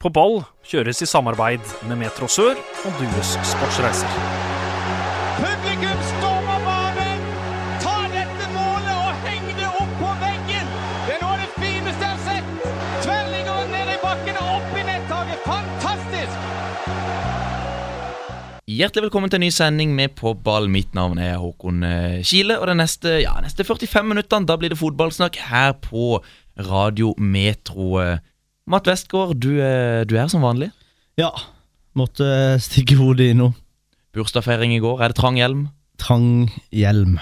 På ball kjøres i samarbeid med Metro Sør og Dues Sportsreiser. Publikum stormer banen! Ta dette målet og heng det opp på veggen! Det er noe av det fineste jeg har sett! Tverlinger ned i bakken og opp i nettaket. Fantastisk! Hjertelig velkommen til en ny sending med På ball. Mitt navn er Håkon eh, Kile. Og de neste, ja, neste 45 minuttene da blir det fotballsnakk her på Radio Metro. Eh, Matt Westgård, du, er- du er her som vanlig. Ja, måtte stikke hodet i noe. Bursdagsfeiring i går. Er det trang hjelm? Trang hjelm.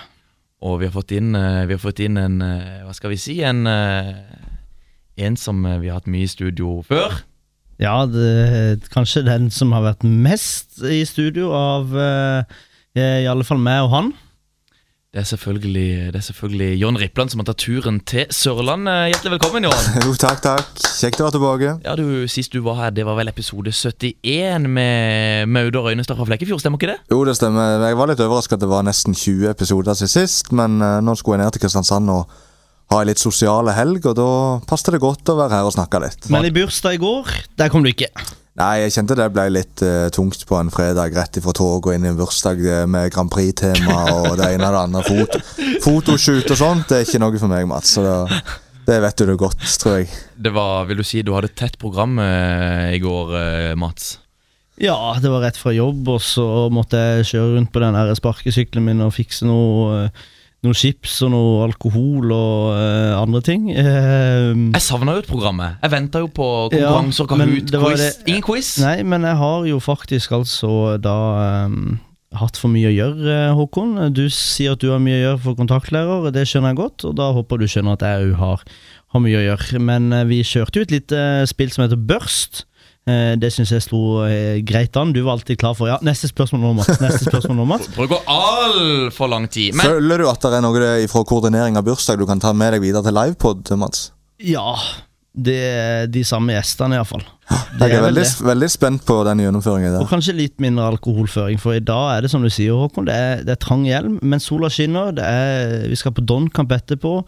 Og vi har fått inn, eh, vi har fått inn en eh, Hva skal vi si? En, eh, en som eh, vi har hatt mye i studio før. Ja, det, kanskje den som har vært mest i studio av eh, i alle fall meg og han. Det er selvfølgelig, det er selvfølgelig John Rippland som har tatt turen til Sørlandet. Hjertelig velkommen, John. Jo, takk, takk. Kjekt å være tilbake. Ja, du, Sist du var her, det var vel episode 71 med Maude Røynestad fra Flekkefjord, stemmer ikke det? Jo, det stemmer. Jeg var litt overrasket at det var nesten 20 episoder siden sist, men eh, nå skulle jeg ned til Kristiansand og ha en litt sosiale helg, og da passet det godt å være her og snakke litt. Men i bursdag i går, der kom du ikke. Nei, jeg kjente det ble litt uh, tungt på en fredag rett ifra toget og inn i en bursdag eh, med Grand Prix-tema og det ene og det andre. Foto, fotoshoot og sånt, det er ikke noe for meg, Mats. Så det, det vet du det godt, tror jeg. Det var, vil du si, du hadde et tett program uh, i går, uh, Mats? Ja, det var rett fra jobb, og så måtte jeg kjøre rundt på den sparkesykkelen min og fikse noe, eh, noe chips og noe alkohol og uh, andre ting. Uh, Jeg savna jo et programmet. jeg. Venta jo på konkurranser, Ja, Kahoot, quiz. det- Ingen quiz? Nei, men jeg har jo faktisk altså da um, hatt for mye å gjøre, Håkon. Du sier at du har mye å gjøre for kontaktlærer, det skjønner jeg godt, og da håper du skjønner at jeg òg har, har mye å gjøre. Men uh, vi kjørte jo et lite eh, spill som heter Børst. Eh, Det syns jeg slo eh, greit an. Du var alltid klar for Ja, neste spørsmål nå, Mats. Neste spørsmål nå, Mats. Bruker altfor lang tid. Men Føler du at det er noe fra koordinering av bursdag du kan ta med deg videre til livepod, Mats? Ja, det er de samme gjestene, iallfall. Jeg er veldig, veldig spent på den gjennomføringen Og kanskje litt mindre alkoholføring, for i dag er det som du sier, Håkon. Det er, det er trang hjelm, men sola skinner. Det er, vi skal på Don Camp etterpå.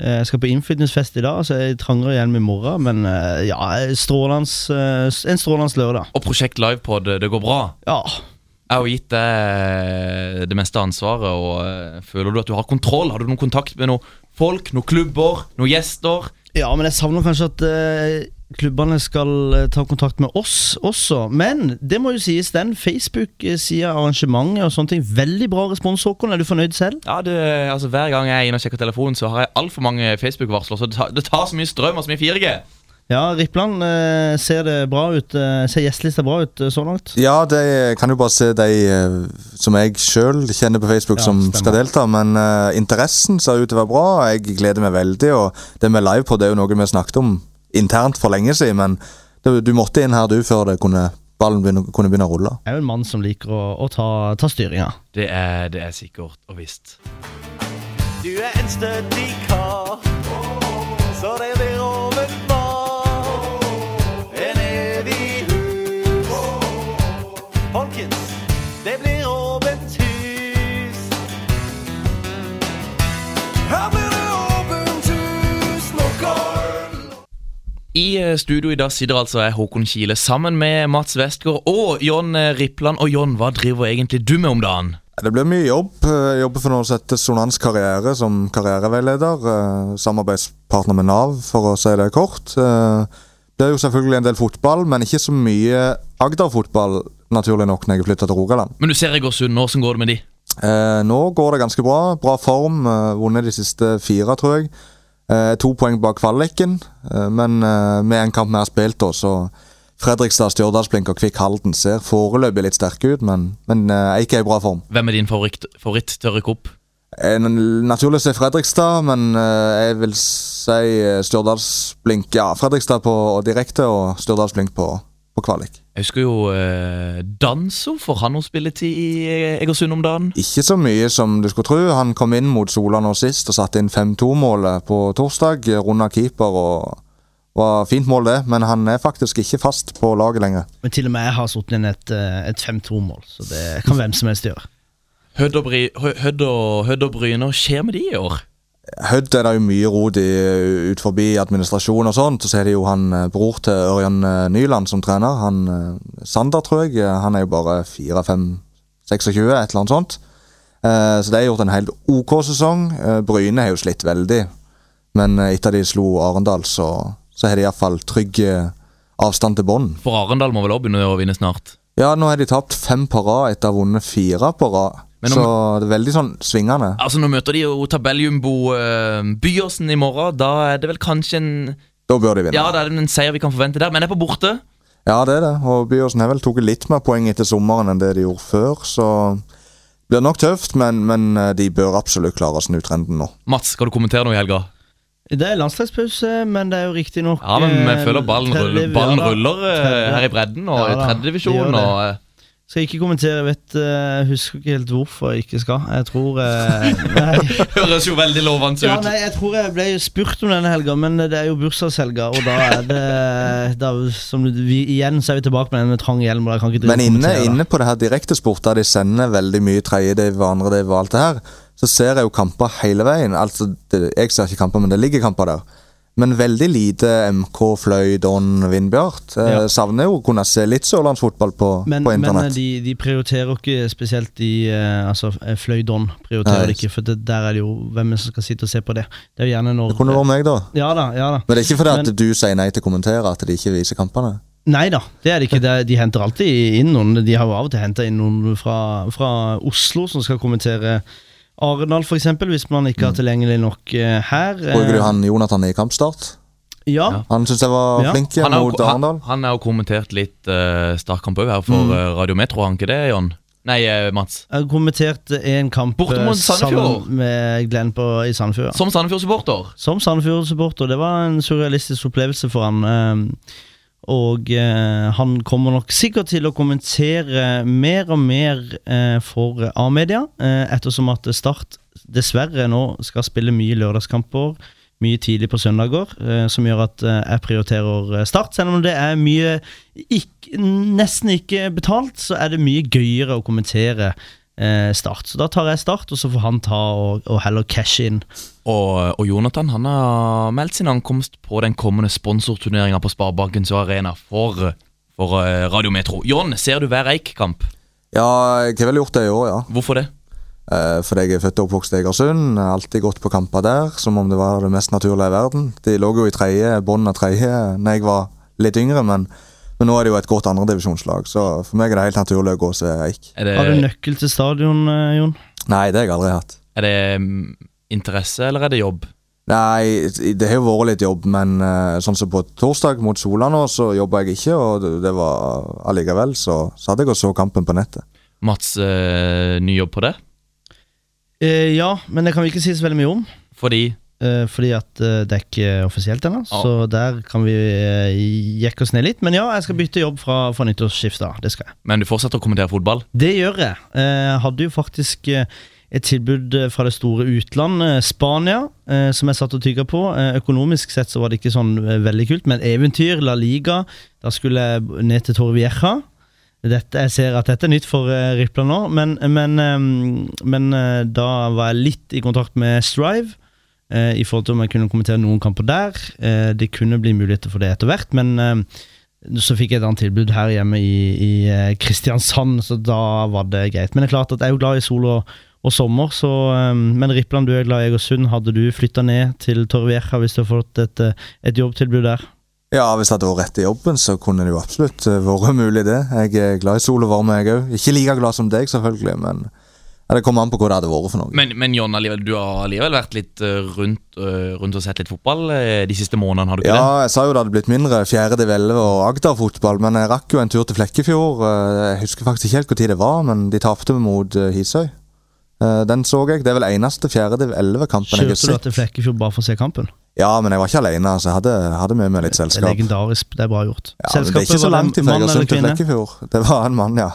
Eh, Jeg skal på innflytningsfest i dag, så jeg trangere igjen med morgen. Men eh, ja, strålende, eh, en strålende lørdag. Og Prosjekt Livepod, det går bra? Ja. Jeg har gitt deg det meste ansvaret, og føler du at du har kontroll? Har du noen kontakt med noen folk, noen klubber, noen gjester? ja, men jeg savner kanskje at klubbene skal eh, ta kontakt med oss også. Men det må jo sies, den Facebook-sida, arrangementet og sånne ting, veldig bra respons, Håkon. Er du fornøyd selv? Ja, det, altså Hver gang jeg er inne og sjekker telefonen, så har jeg altfor mange Facebook-varsler. Så det tar, det tar så mye strøm og så mye 4G. Ja, Rippland, eh, ser det bra ut? eh, ser gjestelista bra ut så langt? Ja, det kan jo bare se de som jeg sjøl kjenner på Facebook Ja, som stemmer. skal delta. Men eh, interessen ser ut til å være bra. Jeg gleder meg veldig. Og det vi er live på, det er jo noe vi snakket om internt for lenge siden. Men det, du måtte inn her du før det kunne, ballen begynne, kunne begynne å rulle. Jeg er jo en mann som liker å, å ta, ta styringa. Det det er sikkert og visst. Du er en stødig kar, så det I eh, studio i dag sitter altså jeg, Håkon Kile, sammen med Mats Westgård og John eh, Rippland. Og John, hva driver egentlig du med om dagen? Det blir mye jobb. Jeg jobber for noe som heter Sonans karriere som karriereveileder. eh, Samarbeidspartner med Nav, for å si det kort. Det er jo selvfølgelig en del fotball, men ikke så mye Agder-fotball, naturlig nok, når jeg flytta til Rogaland. Men du ser Egersund, hvordan går det med de? Eh, nå går det ganske bra. Bra form. Vunnet de siste fire, tror jeg. Eh, to poeng bak kvaliken, eh, men eh, med en kamp vi har spilt, da, så Fredrikstad, Stjørdalsblink og Kvikk Halden ser foreløpig litt sterke ut, men, men eh, ikke er i bra form. Hvem er din favoritt, favoritt til å rykke opp? Eh, Naturlig å Fredrikstad, men jeg vil si Stjørdalsblink Ja, Fredrikstad på direkte og Stjørdalsblink på, på kvalik. Jeg husker jo eh, Danso, får han noe spilletid i eh, Egersund om dagen? Ikke så mye som du skulle tro. Han kom inn mot Sola nå sist og satte inn 5-2-målet på torsdag. Runda keeper og var fint mål, det, men han er faktisk ikke fast på laget lenger. Men til og med jeg har satt inn et, eh, et 5-2-mål, så det kan hvem som helst gjøre. Hødd og, Hødd og, Hødd og Bryner, skjer med de i år? Hødd er det jo mye rot i ut forbi administrasjon og sånt. Så er det jo han eh, bror til Ørjan eh, Nyland som trener. Han eh, Sander, tror jeg. Han er jo bare 4-5-26, et eller annet sånt. Så de har gjort en helt OK sesong. Bryne har jo slitt veldig. Men etter de slo Arendal, så, så har de iallfall trygg avstand til bånn. For Arendal må vel òg begynne å vinne snart. Ja, nå har de tapt fem på rad etter å ha vunnet fire på rad. Men Så det er veldig sånn svingende. Altså Nå møter de jo tabelljumbo uh, Byåsen i morgen. Da er det vel kanskje en Da bør de vinne. Ja, da er det en seier vi kan forvente der, men er på borte. Ja, det er det. Og Byåsen har vel tatt litt mer poeng etter sommeren enn det de gjorde før, så det blir nok tøft, men, men eh, de bør absolutt klare å snu trenden nå. Mats, skal du kommentere noe i helga? Det er landslagspause, men det er jo riktignok Ja, men vi eh, føler ballen ruller, ballen ruller her i bredden og Ja i da, tredjedivisjon. Eh, Skal ikke kommentere, jeg vet uh, husker ikke helt hvorfor jeg ikke skal. Jeg tror uh, høres jo veldig lovende Ja, ut. nei, jeg tror jeg ble spurt om denne helga, men det er jo bursdagshelga, og da er det da, som vi, Igjen så er vi tilbake med den med trang hjelm. Og jeg kan ikke Men inne, inne på det her direktesport, der de sender veldig mye tredjediv og andrediv og alt det her, så ser jeg jo kamper hele veien. Altså, det, Jeg ser ikke kamper, men det ligger kamper der. Men veldig lite MK, Fløy, Don, Vindbjart. Eh, Savner jo å kunne se litt sørlandsfotball på, Men, på men internett. de, de prioriterer ikke spesielt de eh, Altså Fløy, Don prioriterer Nei. det ikke, for det, der er det jo hvem som skal sitte og se på det. Det er jo gjerne når det kunne vært meg, da. Ja da, ja da. Men det er ikke fordi at du sier nei til å kommentere at de ikke viser kampene. Nei da, det er det ikke. De henter alltid inn noen. De har jo av og til henta inn noen fra, fra Oslo som skal kommentere Arendal, f.eks., hvis man ikke har tilgjengelig nok eh, her. Mm. Bruker Eh, du han Jonathan i kampstart? Ja. Han syns jeg var Ja. flink Han mot Arendal. han har jo kommentert litt uh, startkamp òg her for Mm. eh, Radio Metro, har han ikke det, Jon? Nei, eh, Mats. Jeg har kommentert en kamp eh, sammen med Glenn på, i Sandefjord. Som Sandefjord-supporter. Som Sandefjord-supporter. Det var en surrealistisk opplevelse for han. eh, Og eh, han kommer nok sikkert til å kommentere mer og mer eh, for A-media, eh, ettersom at Start dessverre nå skal spille mye lørdagskamper. Mye tidlig på søndager, eh, som gjør at eh, jeg prioriterer Start. Selv om det er mye ikke, nesten ikke betalt, så er det mye gøyere å kommentere eh, Start. Så da tar jeg Start, og så får han ta og, og heller cashe inn. Og, og Jonathan han har meldt sin ankomst på den kommende sponsorturneringa på Sparebankens Arena for, for eh, Radio Metro. Jon, ser du hver Eik-kamp? Ja, jeg har vel gjort det i år, ja. Hvorfor det? Eh, fordi jeg er født og oppvokst i Egersund. Alltid gått på kamper der, som om det var det mest naturlige i verden. De lå jo i tredje, bånn av tredje da jeg var litt yngre, men, men nå er det jo et godt andredivisjonslag, så for meg er det helt naturlig å gå og se Eik. Det, Har du nøkkel til stadion, eh, Jon? Nei, det har jeg aldri hatt. er det mm, interesse, eller er det jobb? Nei, det har jo vært litt jobb, men eh, sånn som på torsdag mot Sola nå, så jobba jeg ikke, og det, var allikevel, så satt jeg og så kampen på nettet. Mats, eh, ny jobb på det? Eh, ja, men det kan vi ikke si så veldig mye om. Fordi eh, fordi at eh, det er ikke offisielt ennå. Ja. Så der kan vi eh, jekke oss ned litt. Men ja, jeg skal bytte jobb fra, fra nyttårsskiftet. Det skal jeg. Men du fortsetter å kommentere fotball? Det gjør jeg. Eh, hadde jo faktisk et tilbud eh, fra det store utland, eh, Spania, eh, som jeg satt og tygga på. Økonomisk sett så var det ikke sånn veldig kult, men eventyr, La Liga. Da skulle jeg ned til Torvieja. Dette, jeg ser at dette er nytt for uh, Ripla nå, men, men, eh, men da var jeg litt i kontakt med Strive. I forhold til om jeg kunne kommentere noen kamper der. Det kunne bli muligheter for det etter hvert, men eh, så fikk jeg et annet tilbud her hjemme i, i Kristiansand, så da var det greit. Men det er klart at jeg er jo glad i sol og, og sommer, så eh, Men Rippland, du er glad i Egersund. Hadde du flytta ned til Torrevieja hvis du hadde fått et, eh, et jobbtilbud der? Ja, hvis det hadde vært rett i jobben, så kunne det jo absolutt eh, vært mulig, det. Jeg er glad i sol og varme, jeg òg. Ikke like glad som deg, selvfølgelig, men ja, det kommer an på hva det hadde vært for noe. Men, men Jon, du har alligevel vært litt eh, rundt, rundt og sett litt fotball de siste månedene, har du ikke Ja, jeg sa jo det hadde blitt mindre fjerde div 11 og Agder-fotball, men jeg rakk jo en tur til Flekkefjord. Jeg husker faktisk ikke helt hvor tid det var, men de tapte mot Hisøy. Eh, Den så jeg. Det er vel eneste fjerde div 11-kampen jeg har Kjørte du til Flekkefjord bare for å se kampen? Ja, men jeg var ikke alene, så jeg hadde, hadde med meg litt Det er selskap. legendarisk. Det er bra gjort. Ja, men det er ikke så langt fra mann eller Egersund til? Flekkefjord. Det var en mann, ja.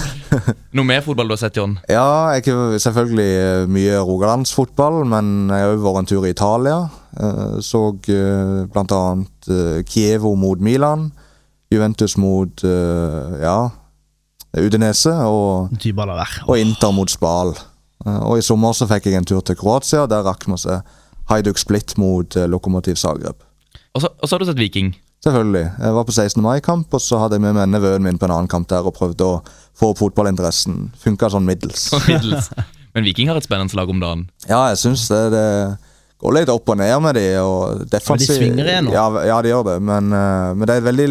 Noe mer fotball du har sett, Jon? Ja, jeg har selvfølgelig eh, mye rogalandsfotball, men jeg har òg vært en tur i Italia. Eh, Så bl.a. Kievo mot Milan. Juventus mot ja, Udinese og, og Inter mot Spal. Eh, Og i sommer så fikk jeg en tur til Kroatia. Der rakk vi å se Haiduk Split mot eh, Lokomotiv Zagreb. Og så, og så har du sett Viking. Selvfølgelig. Jeg var på 16. mai-kamp, og så hadde jeg med meg nevøen min på en annen kamp der og prøvde å få opp fotballinteressen. Funka sånn middels. Middels. Men Viking har et spennende lag om dagen. Ja, jeg syns det, det går litt opp og ned med de. Og defensiv, svinger igjen nå. Ja, ja, de gjør det. Men, eh, men det er veldig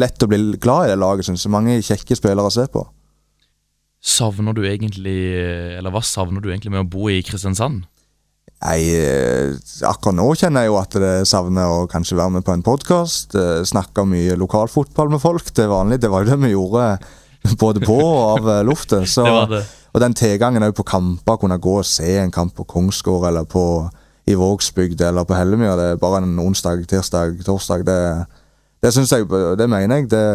lett å bli glad i det laget, syns jeg. Mange kjekke spillere å se på. Savner du egentlig Eller hva savner du egentlig med å bo i Kristiansand? Jeg, eh, akkurat nå kjenner jeg jo at det savner å kanskje være med på en podkast. Snakke mye lokalfotball med folk. Det er vanlig. Det var jo det vi gjorde både på og av lufta. var det. Og den tilgangen òg på kamper, kunne gå og se en kamp på Kongsgård eller på, i Vågsbygd eller på Hellemyr. Det er bare en onsdag, tirsdag, torsdag. Det, det synes jeg, det mener jeg. Det,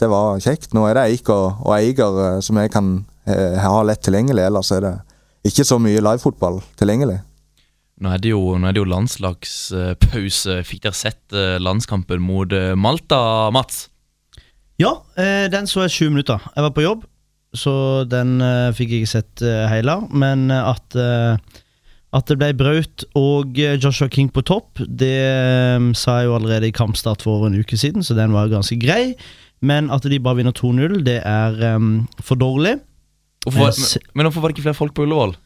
det var kjekt. Nå er det Eik og, og Eiger eh, som jeg kan eh, har lett tilgjengelig, ellers er det ikke så mye livefotball tilgjengelig. Nå er det jo, er det jo landslagspause. Fikk dere sett eh, landskampen mot eh, Malta, Mats? Ja, eh, den så jeg sju minutter. Jeg var på jobb, så den fikk jeg ikke sett hele. Men at, at det ble Braut og Joshua King på topp, det sa jeg jo allerede i kampstart for en uke siden, så den var ganske grei. Men at de bare vinner 2-0, det er for dårlig. Hvorfor, var, men, men hvorfor var det ikke flere folk på Ullevål?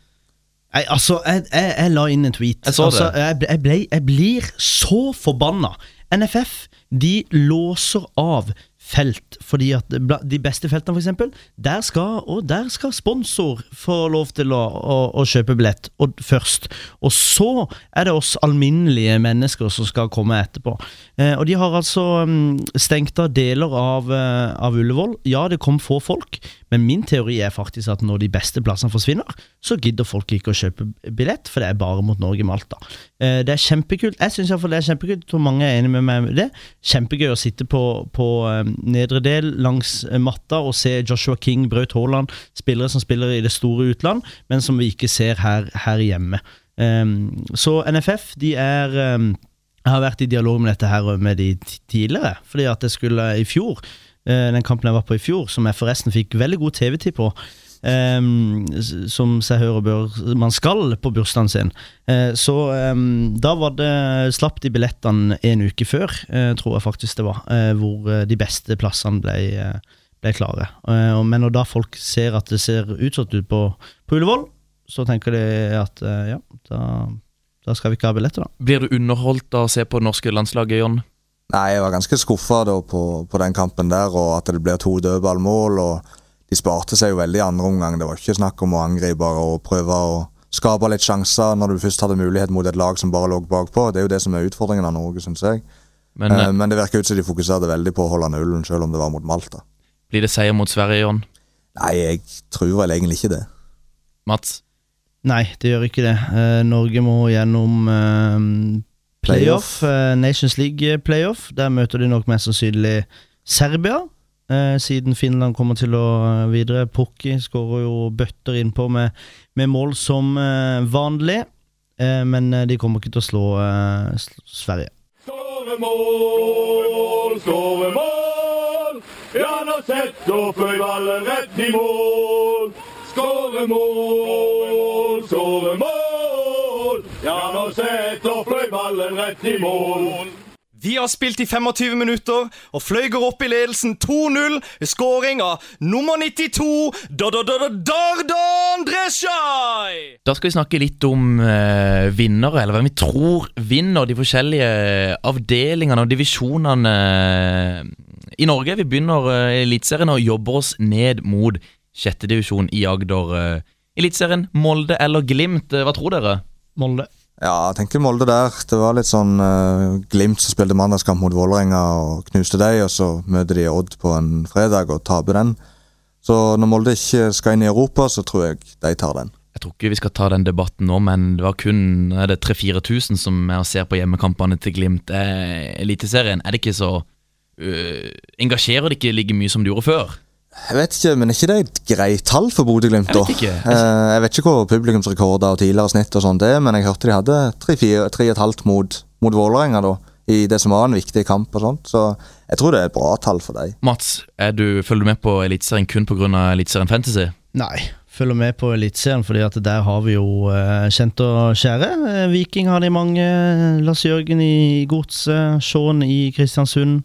Nei, altså, jeg, jeg, jeg la inn en tweet. Jeg så altså, det. Jeg, ble- jeg, jeg blir så forbanna. NFF de låser av felt, fordi at de beste feltene, for eksempel, der skal, og der skal sponsor få lov til å, å, å kjøpe billett og, først. Og så er det oss alminnelige mennesker som skal komme etterpå. Eh, og de har altså mm, stengt av deler av, eh, av Ullevål. Ja, det kom få folk, men min teori er faktisk at når de beste plassene forsvinner, så gidder folk ikke å kjøpe billett, for det er bare mot Norge-Malta. Eh, det er kjempekult. Jeg syns iallfall det er kjempekult. Jeg tror mange er enig med meg i det. Kjempegøy å sitte på, på eh, nedre del langs eh, matta og se Joshua King, Braut Haaland, spillere som spiller i det store utland, men som vi ikke ser her, her hjemme. Så NFF, de er Jeg har vært i dialog med dette her med de tidligere, fordi at jeg skulle i fjor den kampen jeg var på i fjor, som jeg forresten fikk veldig god TV-tid på. Um, som seg hører bør man skal på bursdagen sin. Uh, så um, da var det slapp de billettene en uke før, uh, tror jeg faktisk det var, uh, hvor eh, de beste plassene ble, eh, ble klare. Eh, men når da folk ser at det ser utsatt ut på, på Ullevål, så tenker de at eh, ja, da, da skal vi ikke ha billetter, da. Blir du underholdt av å se på det norske landslaget, Jon? Nei, jeg var ganske skuffa på, på den kampen der, og at det blir to dødballmål. og De sparte seg jo veldig i andre omgang. Det var ikke snakk om å angripe og prøve å skape litt sjanser når du først hadde mulighet mot et lag som bare lå bakpå. Det er jo det som er utfordringen av Norge, syns jeg. Men Eh, eh, Men det virker ut som de fokuserte veldig på å holde nullen, selv om det var mot Malta. blir det seier mot Sverige, Jon? Nei, jeg tror vel egentlig ikke det. Mats? Nei, det gjør ikke det. Eh, Norge må gjennom eh, playoff, eh, Nations League-playoff. Der møter de nok mest sannsynlig Serbia, eh, siden Finland kommer til å eh, videre. Pukki skårer jo bøtter innpå med, med mål som vanlig, eh, men de kommer ikke til å slå, Sverige slå Sverige. Skåre mål Ja, nå setter fløy ballen rett i mål. Skåre mål, skåre mål! Ja, nå setter fløy ballen rett i mål. Vi har spilt i 25 minutter, og Fløy går opp i ledelsen 2-0 ved skåring av nummer 92, Da-da-da-da-Dardan Dreshaj! Da skal vi snakke litt om eh, vinnere, eller hvem vi tror vinner de forskjellige avdelingene og divisjonene eh, i Norge. Vi begynner eh, i Eliteserien og jobber oss ned mot sjette divisjon i Agder. Eh, Eliteserien, Molde eller Glimt, eh, hva tror dere? Molde. Ja, jeg tenker Molde der. Det var litt sånn uh, Glimt som spilte mandagskamp mot Vålerenga og knuste dem, og så møter de Odd på en fredag og taper den. Så når Molde ikke skal inn i Europa, så tror jeg de tar den. Jeg tror ikke vi skal ta den debatten nå, men det var kun er det 3000-4000 som og ser på hjemmekampene til Glimt. Eh, Eliteserien, er det ikke så uh, Engasjerer det ikke like mye som det gjorde før? Jeg vet ikke, men er ikke det et greit tall for Bodø-Glimt? Jeg vet ikke. Eh, jeg vet ikke hvor publikumsrekorder og tidligere snitt og sånt er, men jeg hørte de hadde 3-3,5 mot, mot Vålerenga da, i det som var en viktig kamp og sånt, så jeg tror det er et bra tall for dem. Mats, er du, følger du med på Eliteserien kun pga. Eliteserien Fantasy? Nei, følger med på Eliteserien, fordi at der har vi jo eh, kjent og kjære. Eh, Viking har de mange. Lars Jørgen i Godset, Shaun i Kristiansund.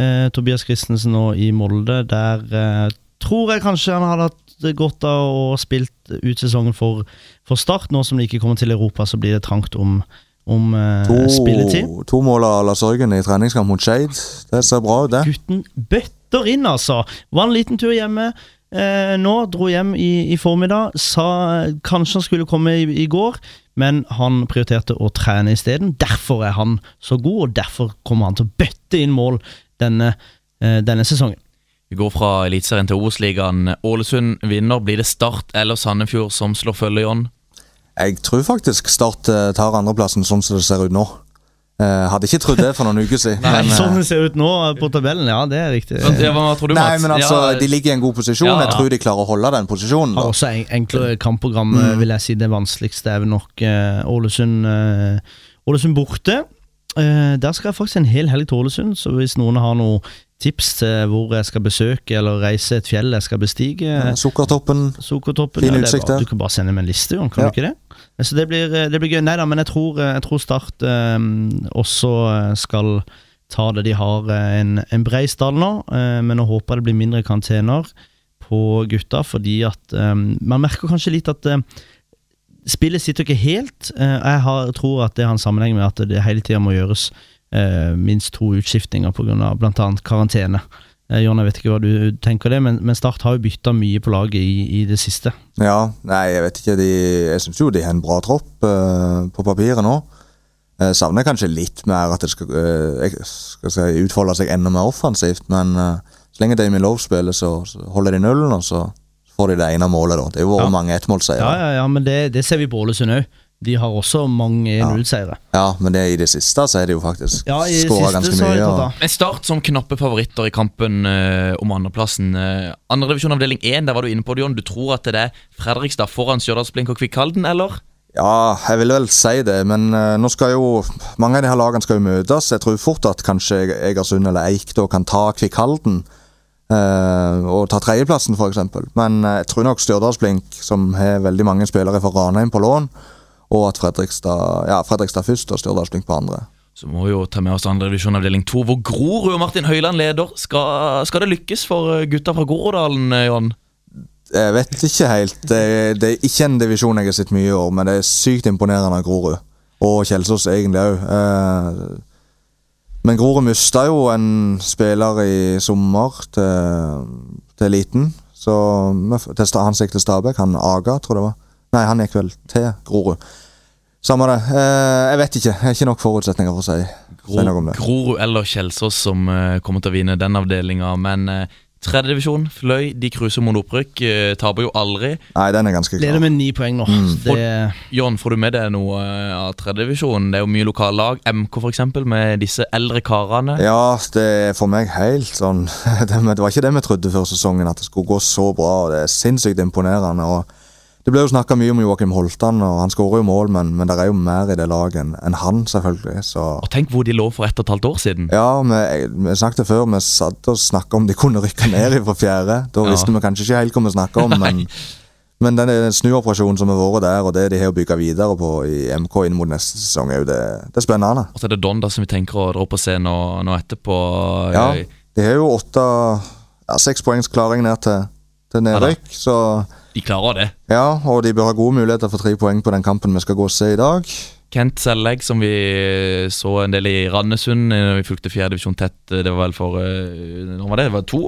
Eh, Tobias Christensen nå i Molde. Der eh, tror jeg kanskje han hadde hatt godt av å spilt ut sesongen for, for Start. Nå som de ikke kommer til Europa, så blir det trangt om, om eh, To, spilletid. to mål av Lars Jørgen i treningskamp mot Skeid. Det ser bra ut, det. Gutten bøtter inn, altså. Var en liten tur hjemme. Eh, nå dro hjem i, i formiddag. Sa eh, kanskje han skulle komme i, i går, men han prioriterte å trene isteden. Derfor er han så god, og derfor kommer han til å bøtte inn mål denne, eh, denne sesongen. Vi går fra Eliteserien til Obos-ligaen. Ålesund vinner. Blir det Start eller Sandefjord som slår følge, John? Jeg tror faktisk Start eh, tar andreplassen sånn som det ser ut nå. Eh, hadde ikke trodd det for noen uker siden. Nei, men, sånn det ser ut nå på tabellen, ja, det er riktig. Tror du, Nei, men altså, Ja, De ligger i en god posisjon. Ja, ja. Jeg tror de klarer å holde den posisjonen. Har da. også en, enklere kampprogram, Mm. vil jeg si. Det vanskeligste er nok Ålesund uh, Ålesund borte. Eh, der skal jeg faktisk en hel helg til Ålesund, så hvis noen har noen tips til hvor jeg skal besøke eller reise et fjell jeg skal bestige ja, Sukkertoppen. Sukkertoppen Fin ja, det er utsikt der. Du kan bare sende meg en liste, Jon. Kan Ja. du ikke det? Eh, Så det blir, det blir gøy. Nei da, men jeg tror, eh, jeg tror Start um, også eh, skal ta det. De har eh, en, en brei stall nå, uh, men nå håper det blir mindre karantener på gutta, fordi at um, Man merker kanskje litt at eh, spillet sitter ikke helt. Eh, jeg har, tror at det har en sammenheng med at det hele tida må gjøres eh, minst to utskiftinger pga. bl.a. karantene. Eh, Jon, jeg vet ikke hva du tenker det, men, men Start har jo bytta mye på laget i, i det siste. Ja, nei, jeg vet ikke. De, jeg syns jo de har en bra tropp uh, på papiret nå. Jeg savner kanskje litt mer at det skal, jeg skal si, utfolde seg enda mer offensivt, men eh, så lenge Damien Love spiller, så, så holder de nullen, og så får de det ene målet, da. Det er jo vært Ja. mange ettmålseiere. Ja, ja, ja, men det, det ser vi på Ålesund òg. De har også mange 1-0-seire. Ja, men det, i det siste så er det jo faktisk Ja, siste ganske de mye. Og. Men Start som knappe favoritter i kampen eh, om andreplassen. Uh, Andredivisjon avdeling 1, der var du inne på det, Jon. Du tror at det er Fredrikstad foran Stjørdalsblink og Kvikkhalden, eller? ja, jeg vil vel si det, men eh, nå skal jo mange av de her lagene skal jo møtes. Jeg tror fort at kanskje Egersund eller Eik da kan ta Kvikkhalden. Eh, og ta tredjeplassen, f.eks. Men eh, jeg tror nok Stjørdalsblink, som har veldig mange spillere fra Ranheim på lån, og at Fredrikstad, ja, Fredrikstad først og Stjørdalsblink på andre. Så må vi jo ta med oss andredivisjon avdeling 2, hvor Grorud og Martin Høiland leder. Skal, skal det lykkes for eh, gutta fra Groruddalen, Jon? Jeg vet ikke helt. Det, det er ikke en divisjon jeg har sett mye i år, men det er sykt imponerende av Grorud. Og Kjelsås egentlig òg. Men Grorud mista jo en spiller i sommer til, til eliten. Så til, Han gikk til Stabæk. Han Aga, tror jeg det var. Nei, han gikk vel til Grorud. Samme det. Eh, jeg vet ikke. Jeg har ikke nok forutsetninger for å si, si noe om det. Grorud eller Kjelsås som eh, kommer til å vinne den avdelinga. Men uh, tredjedivisjon, Fløy, de cruiser mot opprykk. eh, taper jo aldri. Nei, den er ganske Leder klar. med ni poeng nå. Det, Jon, får du med deg noe eh, av tredjedivisjonen? Det er jo mye lokallag. MK, for eksempel, med disse eldre karene. Ja, det er for meg helt sånn det, det var ikke det vi trodde før sesongen, at det skulle gå så bra. og Det er sinnssykt imponerende. og Det ble jo snakka mye om Joakim Holtan, og han skårer jo mål, men, men det er jo mer i det laget enn han, selvfølgelig. Så Og tenk hvor de lå for ett og et halvt år siden. ja, vi, vi snakket før, vi satt og snakka om de kunne rykke ned fra fjerde. Da Ja. visste vi kanskje ikke helt hva vi snakka om, men, men den snuoperasjonen som har vært der, og det de har å bygge videre på i MK inn mot neste sesong, er jo det, det er spennende. Og så er det Don da som vi tenker å dra på scenen nå, nå etterpå. Ja, de har jo åtte ja, Seks poengs klaring ned til, til nedrykk, så De klarer det. ja, og de bør ha gode muligheter for tre poeng på den kampen vi skal gå og se i dag. Kent Sellegg, som vi så en del i Randesund eh, når vi fulgte fjerdedivisjon tett. eh, Det var vel for eh, Når var det? Det var to,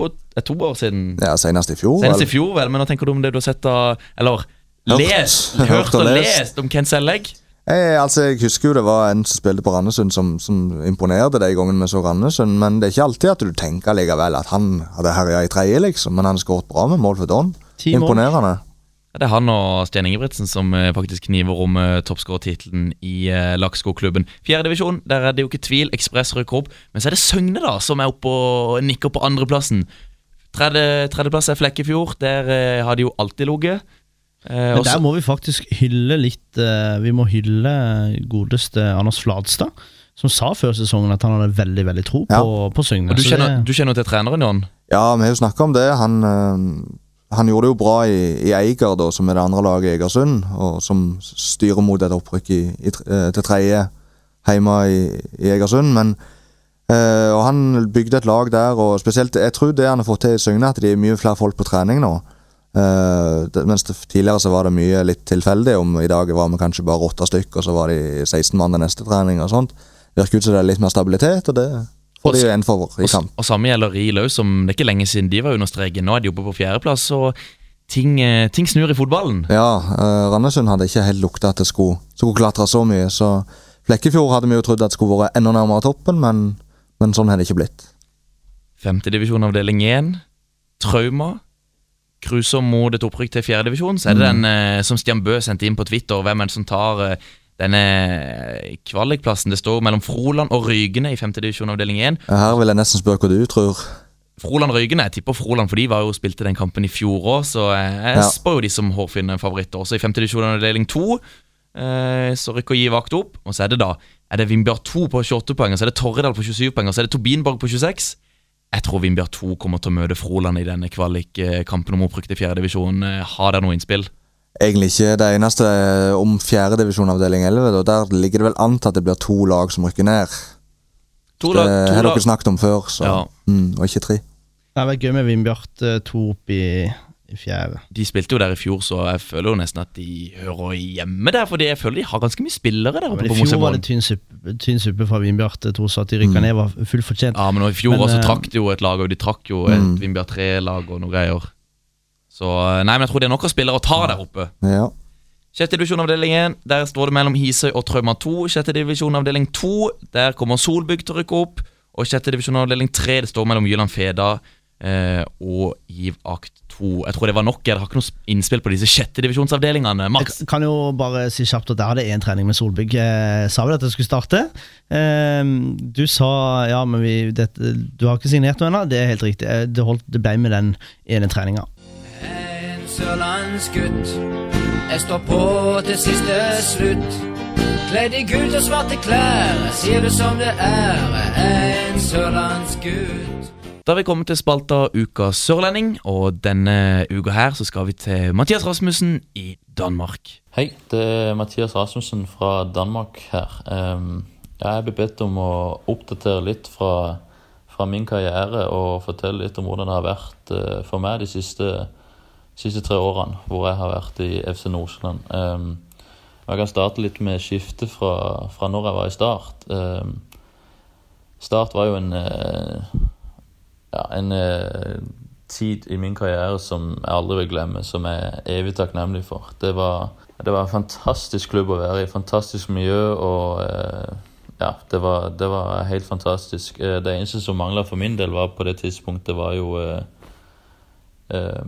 to år siden. Ja, Senest i fjor. Senest vel? i fjor, vel. Men hva tenker du om det du har sett av Eller Hørt. lest, Hørt hørt og og lest. lest om Kent Sellegg? Jeg, altså, jeg husker jo det var en som spilte på Randesund som, som imponerte de gangene vi så Randesund, men det er ikke alltid at du tenker likevel at han hadde herja i tredje, liksom. Men han skåret bra med mål for Don. Imponerende. Ja. Det er han og Sten Ingebrigtsen som eh, faktisk kniver om uh, toppskårertittelen i uh, Lakkskogklubben. Fjerdedivisjon, der er det jo ikke tvil. Ekspress rykker opp. Men så er det Søgne, da, som er oppe og nikker på andreplassen. Tredje, tredjeplass er Flekkefjord. Der eh, har de jo alltid ligget. Eh, men også- der må vi faktisk hylle litt eh, Vi må hylle godeste Anders Fladstad, som sa før sesongen at han hadde veldig veldig tro på, Ja. på Søgne. du kjenner, det- du kjenner til treneren, Jon? Ja, vi har jo snakka om det. Han, øh, han gjorde det jo bra i, i Eiger, da, som er det andre laget i Egersund, og som styrer mot et opprykk i, i, eh, til tredje hjemme i, i Egersund. Men eh, Og han bygde et lag der, og spesielt Jeg tror det han har fått til i Søgne, at de er mye flere folk på trening nå. Det, mens det, tidligere så var det mye litt tilfeldig. Om i dag var vi kanskje bare åtte stykker, og så var de 16 mann i neste trening og sånt. Virker ut som det er litt mer stabilitet, og det får de jo en for i Og, kamp. og samme gjelder Riel òg, som det er ikke lenge siden de var under streken. Nå er de oppe på fjerdeplass, og ting, eh, ting snur i fotballen. Ja, uh, Randesund hadde ikke helt lukta at det skulle, skulle klatre så mye. Så Flekkefjord hadde vi jo trodd at skulle vært enda nærmere toppen, men, men sånn har det ikke blitt. Femtedivisjon avdeling 1. Trauma. Grusom mot et opprykk til fjerdedivisjon. Så er det den eh, som Stian Bø sendte inn på Twitter. Hvem er det som tar eh, denne kvalikplassen? Det står mellom Froland og Rygene i femtedivisjon avdeling 1. Her vil jeg nesten spørre hva du tror. Froland Rygene, jeg tipper Froland, for de var jo spilte den kampen i fjor òg, så jeg, jeg Ja. spør jo de som hårfine favoritter. Også i femtedivisjon avdeling 2 eh, så rykker Gi vakt opp, og så er det da Er det Vindbjørn 2 på 28 poeng, og så er det Torredal på 27 poeng, og så er det Tobinborg på 26. Jeg tror Vindbjørn 2 kommer til å møte Froland i denne kvalikkampen om opprykk til fjerdedivisjon. Har dere noe innspill? Egentlig ikke. Det eneste er om fjerdedivisjon avdeling 11. og Der ligger det vel an til at det blir to lag som rykker ned. To Det lag, to har lag. dere snakket om før, så, Ja. mm, og ikke tre. Det har vært gøy med Vindbjart eh, to opp i, i fjerde. De spilte jo der i fjor, så jeg føler jo nesten at de hører hjemme der. Fordi jeg føler de har ganske mye spillere der oppe Men I fjor var det tynn suppe, tynn suppe fra Tror så at de rykka Mm. ned var fullt fortjent. Ja, men i fjor Men, også eh, trakk de jo et lag, og de trakk jo et Mm. Vindbjart 3-lag og noe greier. Så eh, nei, men jeg tror det er nok av spillere å ta der oppe. Ja. Sjette divisjon avdeling 1, der står det mellom Hisøy og Trauma 2. Sjette divisjon avdeling 2, der kommer Solbygg til å rykke opp. Og sjette divisjon avdeling 3, det står mellom Jyland Feda eh, og Giv Akt 2. Jeg tror det var nok. Jeg har ikke noe innspill på disse sjette divisjonsavdelingene. Max. Jeg kan jo bare si kjapt at jeg hadde én trening med Solbygg. Jeg sa vel at jeg skulle starte. Ehm, Du sa ja, men vi, det, du har ikke signert noe ennå. Det er helt riktig. Eh, Det, holdt, det ble med den ene treninga. En sørlandsgutt. Jeg står på til siste slutt. Kledd i gult og svarte klær. Sier det som det er. En sørlandsgutt. Da har vi kommet til spalta Uka sørlending, og denne uka her så skal vi til Mathias Rasmussen i Danmark. Hei, det er Mathias Rasmussen fra Danmark her. Ehm, Jeg ble bedt om å oppdatere litt fra, fra min karriere og fortelle litt om hvordan det har vært eh, for meg de siste, siste tre årene hvor jeg har vært i FC Nordsjøland. Ehm, Jeg kan starte litt med skiftet fra, fra når jeg var i Start. Ehm, Start var jo en, eh, ja, en eh, tid i min karriere som jeg aldri vil glemme, som jeg er evig takknemlig for. Det var, det var en fantastisk klubb å være i, fantastisk miljø, og eh, ja, det var, det var helt fantastisk. Eh, Det eneste som mangla for min del var på det tidspunktet, var jo eh, eh,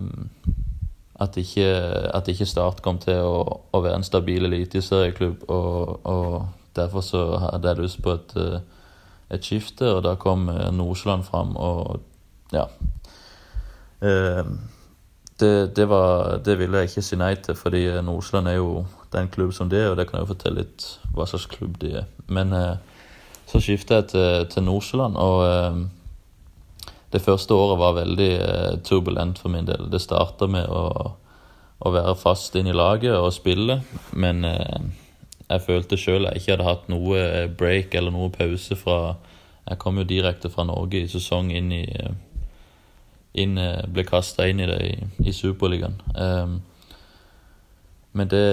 at ikke, at ikke Start kom til å, å være en stabil eliteserieklubb, og, og derfor så hadde jeg lyst på et, et skifte, og da kom Nordsjøland fram, og ja. Eh, det, det, var, det ville jeg ikke si nei til, fordi Nordsjøland er jo den klubb som det er, og det kan jeg jo fortelle litt hva slags klubb de er. Men eh, så skiftet jeg til, til Nordsjøland, og eh, det første året var veldig eh, turbulent for min del. Det starta med å, å være fast inn i laget og spille, men eh, jeg følte sjøl jeg ikke hadde hatt noe eh, break eller noe pause fra Jeg kom jo direkte fra Norge i sesong inn i eh, inn, eh, ble kasta inn i det i, i Superligaen. Men det,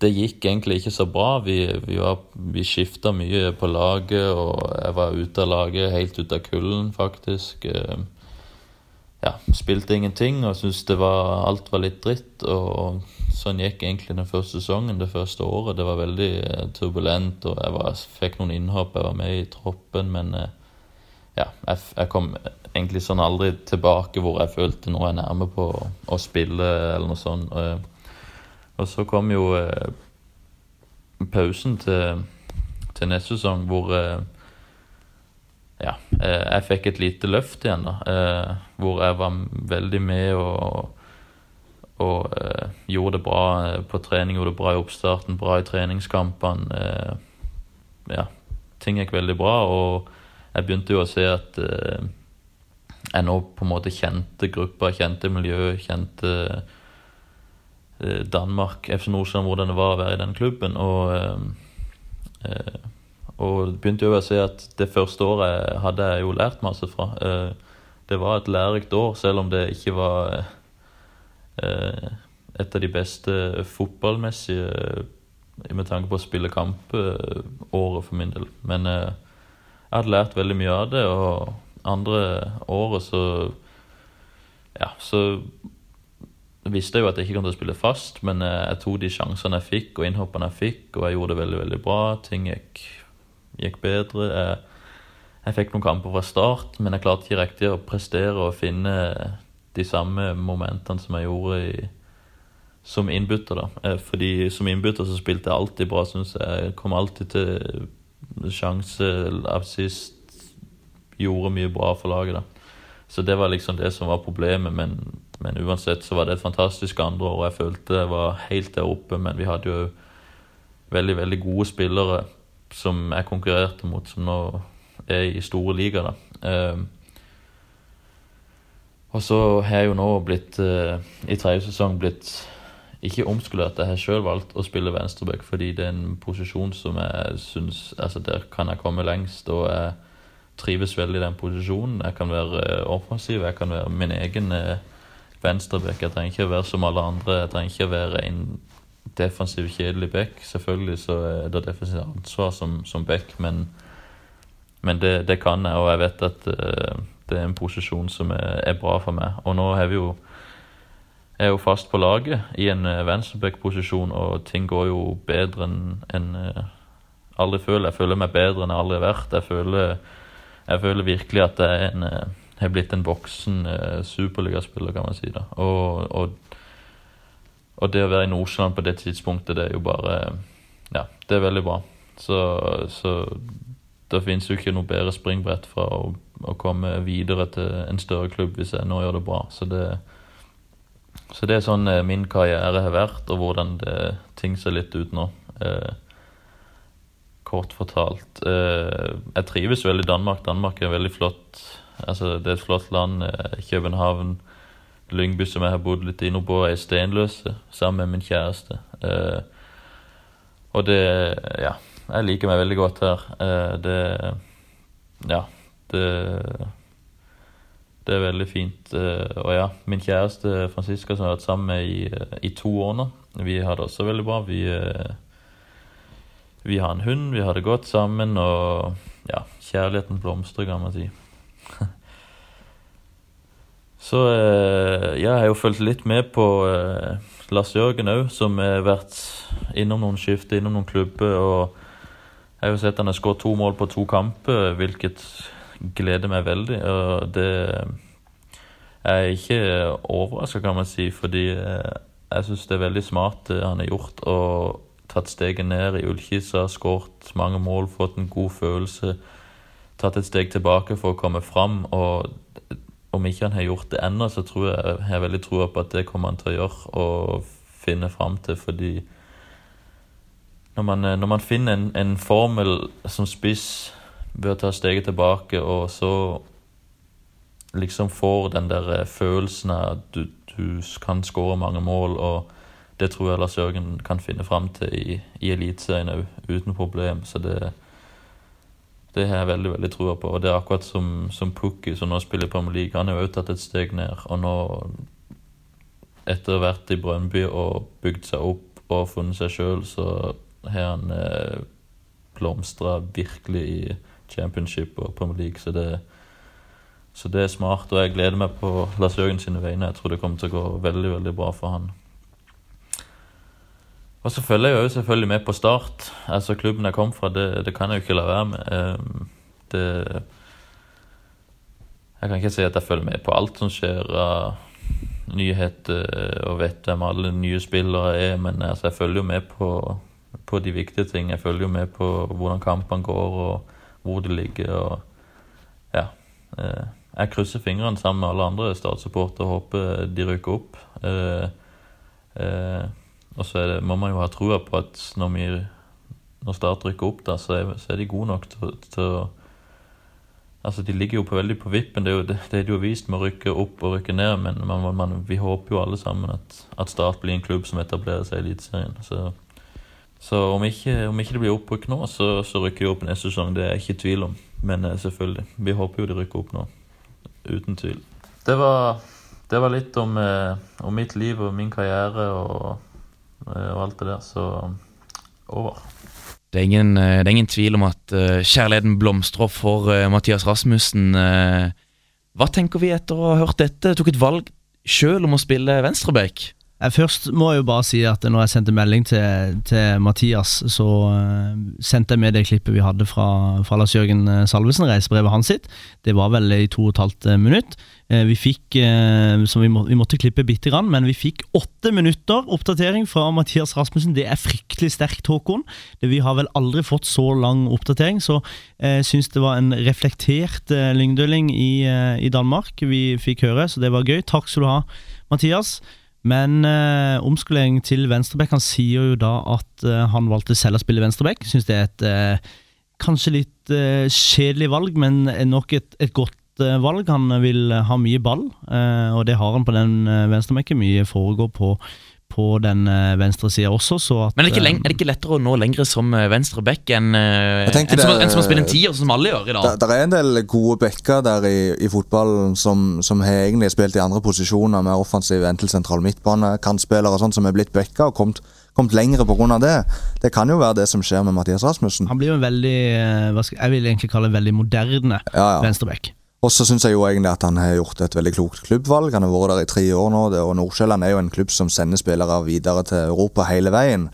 det gikk egentlig ikke så bra. Vi, vi, vi skifta mye på laget, og jeg var ute av laget, helt ute av kulden, faktisk. Ja, spilte ingenting og syntes det var, alt var litt dritt. Og sånn gikk egentlig den første sesongen, det første året. Det var veldig eh, turbulent, og jeg var, fikk noen innhopp. Jeg var med i troppen, men eh, ja, jeg, jeg kom egentlig sånn aldri tilbake hvor jeg følte nå er jeg nærme på å, spille eller noe sånt. Og, og så kom jo eh, pausen til, til neste sesong hvor eh, ja, eh, jeg fikk et lite løft igjen, da. Eh, hvor jeg var veldig med og, og eh, gjorde det bra eh, på trening, gjorde det bra i oppstarten, bra i treningskampene. Eh, ja, ting gikk veldig bra, og jeg begynte jo å se at eh, jeg nå på en måte kjente grupper, kjente miljø, kjente eh, Danmark, FC Nordsjøen, hvordan det var å være i den klubben. Og, eh, eh, og begynte jo å se at det første året hadde jeg jo lært masse fra. Eh, det var et lærerikt år, selv om det ikke var et av de beste fotballmessige med tanke på å spille kamp året for min del. Men jeg hadde lært veldig mye av det, og andre året så Ja, så visste jeg jo at jeg ikke kom til å spille fast, men eh, jeg tok de sjansene jeg fikk, og innhoppene jeg fikk, og jeg gjorde det veldig, veldig bra. Ting gikk, gikk bedre. Jeg, jeg fikk noen kamper fra start, men jeg klarte ikke riktig å prestere og finne de samme momentene som jeg gjorde i, som innbytter. da. Eh, fordi som innbytter så spilte jeg alltid bra, syns jeg. Kom alltid til sjanse av sist. Gjorde mye bra for laget, da. Så det var liksom det som var problemet, men, men uansett så var det et fantastisk andre år. Jeg følte jeg var helt der oppe, men vi hadde jo veldig, veldig gode spillere som jeg konkurrerte mot, som nå er i store liga, da. Uh, og så har jeg jo nå blitt, uh, i tredje sesong, blitt ikke omskulert. Jeg har sjøl valgt å spille venstreback fordi det er en posisjon som jeg syns Altså, der kan jeg komme lengst, og jeg trives veldig i den posisjonen. Jeg kan være eh, offensiv, jeg kan være min egen eh, venstreback. Jeg trenger ikke å være som alle andre. Jeg trenger ikke å være en defensiv, kjedelig back. Selvfølgelig så er det defensivt ansvar som, som back, men, men det, det, kan jeg, og jeg vet at uh, det er en posisjon som er, er bra for meg. Og nå har vi jo jeg er jo fast på laget i en venstreback-posisjon, og ting går jo bedre enn en, aldri føler. Jeg føler meg bedre enn jeg aldri har vært. Jeg føler, jeg føler virkelig at jeg en, uh, har blitt en voksen eh, superligaspiller, kan man si. da. Og, og, og, det å være i Nordsjøland på det tidspunktet, det er jo bare Ja, det er veldig bra. Så, så det finnes jo ikke noe bedre springbrett fra å, å komme videre til en større klubb hvis jeg nå gjør det bra. Så det så det er sånn eh, min karriere har vært, og hvordan det, ting ser litt ut nå. Eh, kort fortalt. Eh, jeg trives veldig i Danmark. Danmark er veldig flott. Altså, det er et flott land. Eh, København, Lyngby, som jeg har bodd litt inne på, er stenløse sammen med min kjæreste. Eh, og det Ja, jeg liker meg veldig godt her. Det Ja, det det er veldig fint. Og ja, min kjæreste Franziska, som har vært sammen med i, i, to år nå, vi har det også veldig bra. Vi, vi har en hund, vi har det godt sammen, og ja, kjærligheten blomstrer, kan man si. Så ja, jeg har jo fulgt litt med på Lars Jørgen òg, som har vært innom noen skifter, innom noen klubber. og jeg har jo sett han har skåret to mål på to kamper, hvilket gleder meg veldig. Og det er ikke overraska, kan man si, fordi eh, jeg syns det er veldig smart det han har gjort. Og tatt steget ned i ullkissa, skåret mange mål, fått en god følelse. Tatt et steg tilbake for å komme fram. Og om ikke han har gjort det ennå, så tror jeg, jeg har veldig troa på at det kommer han til å gjøre og finne fram til, fordi når man, når man finner en, en formel som spiss å ta steget tilbake, og så liksom får den der eh, følelsen av at du, du kan skåre mange mål, og det tror jeg Lars Jørgen kan finne fram til i, i Eliteserien òg, uten problem. Så det, det har jeg veldig veldig trua på. Og det er akkurat som, som Pukki, som nå spiller i Premier League. Han har jo tatt et steg ned. Og nå, etter å ha vært i Brønnby og bygd seg opp og funnet seg sjøl, så har han eh, blomstra virkelig i championship og Premier League. Så det, så det er smart, og jeg gleder meg på Lars Jørgen sine vegne. Jeg tror det kommer til å gå veldig veldig bra for han. Og så følger jeg jo selvfølgelig med på Start. Altså Klubben jeg kom fra, det, det kan jeg jo ikke la være med. Det, jeg kan ikke si at jeg følger med på alt som skjer av nyheter og vet hvem alle nye spillere er, men altså, jeg følger jo med på, på de viktige ting. Jeg følger jo med på hvordan kampene går. og hvor de ligger. og ja. Eh, jeg krysser fingrene sammen med alle andre Start-supportere og håper de rykker opp. Eh, eh, og så det, må man jo ha trua på at når, vi, når Start rykker opp, da, så er, så er de gode nok til, til, å, Altså, De ligger jo på veldig på vippen. Det er jo, det, det er jo vist med å rykke opp og rykke ned. Men man, man, vi håper jo alle sammen at, at Start blir en klubb som etablerer seg i Eliteserien. Så, så om, ikke, om ikke det blir opprykk nå, så, så rykker de opp neste sesong. Det er jeg ikke i tvil om. Men eh, selvfølgelig, vi håper jo de rykker opp nå. Uten tvil. Det var, det var litt om, eh, om, mitt liv og min karriere og, og alt det der. Så over. Det er, ingen, det er ingen tvil om at kjærligheten blomstrer for Mathias Rasmussen. Hva tenker vi etter å ha hørt dette? Tok et valg sjøl om å spille venstreback. Først må jeg jo bare si at når jeg sendte melding til, til Mathias, så sendte jeg med det klippet vi hadde fra, fra Lars Jørgen Salvesen, reisebrevet hans sitt. Det var vel i to og et halvt minutt. Uh, vi fikk, som vi, må, vi, måtte klippe bitte grann, men vi fikk åtte minutter oppdatering fra Mathias Rasmussen. Det er fryktelig sterkt, Håkon. Vi har vel aldri fått så lang oppdatering, så jeg uh, syns det var en reflektert lyngdøling i, i Danmark vi fikk høre, så det var gøy. Takk skal du ha, Mathias. Men eh, omskolering til venstreback Han sier jo da at eh, han valgte selv å spille venstreback. Syns det er et eh, kanskje litt eh, kjedelig valg, men nok et, et godt eh, valg. Han vil ha mye ball, eh, og det har han på den venstremekken. Mye foregår på på den venstre sida også. At, Men er det, er det, ikke lettere å nå lengre som venstre back enn en som, en som, har spilt en tier, som alle gjør i dag? Det er en del gode backer der i, i fotballen som, som, har egentlig spilt i andre posisjoner, med offensiv enten sentral midtbane, kantspillere og sånn, som er blitt backa og kommet, kommet lengre pga. det. Det kan jo være det som skjer med Mathias Rasmussen. Han blir jo en veldig, jeg vil egentlig kalle det veldig moderne ja, ja. venstreback. Og så syns jeg jo egentlig at han har gjort et veldig klokt klubbvalg. Han har vært der i tre år nå, og Nordsjælland er jo en klubb som sender spillere videre til Europa hele veien.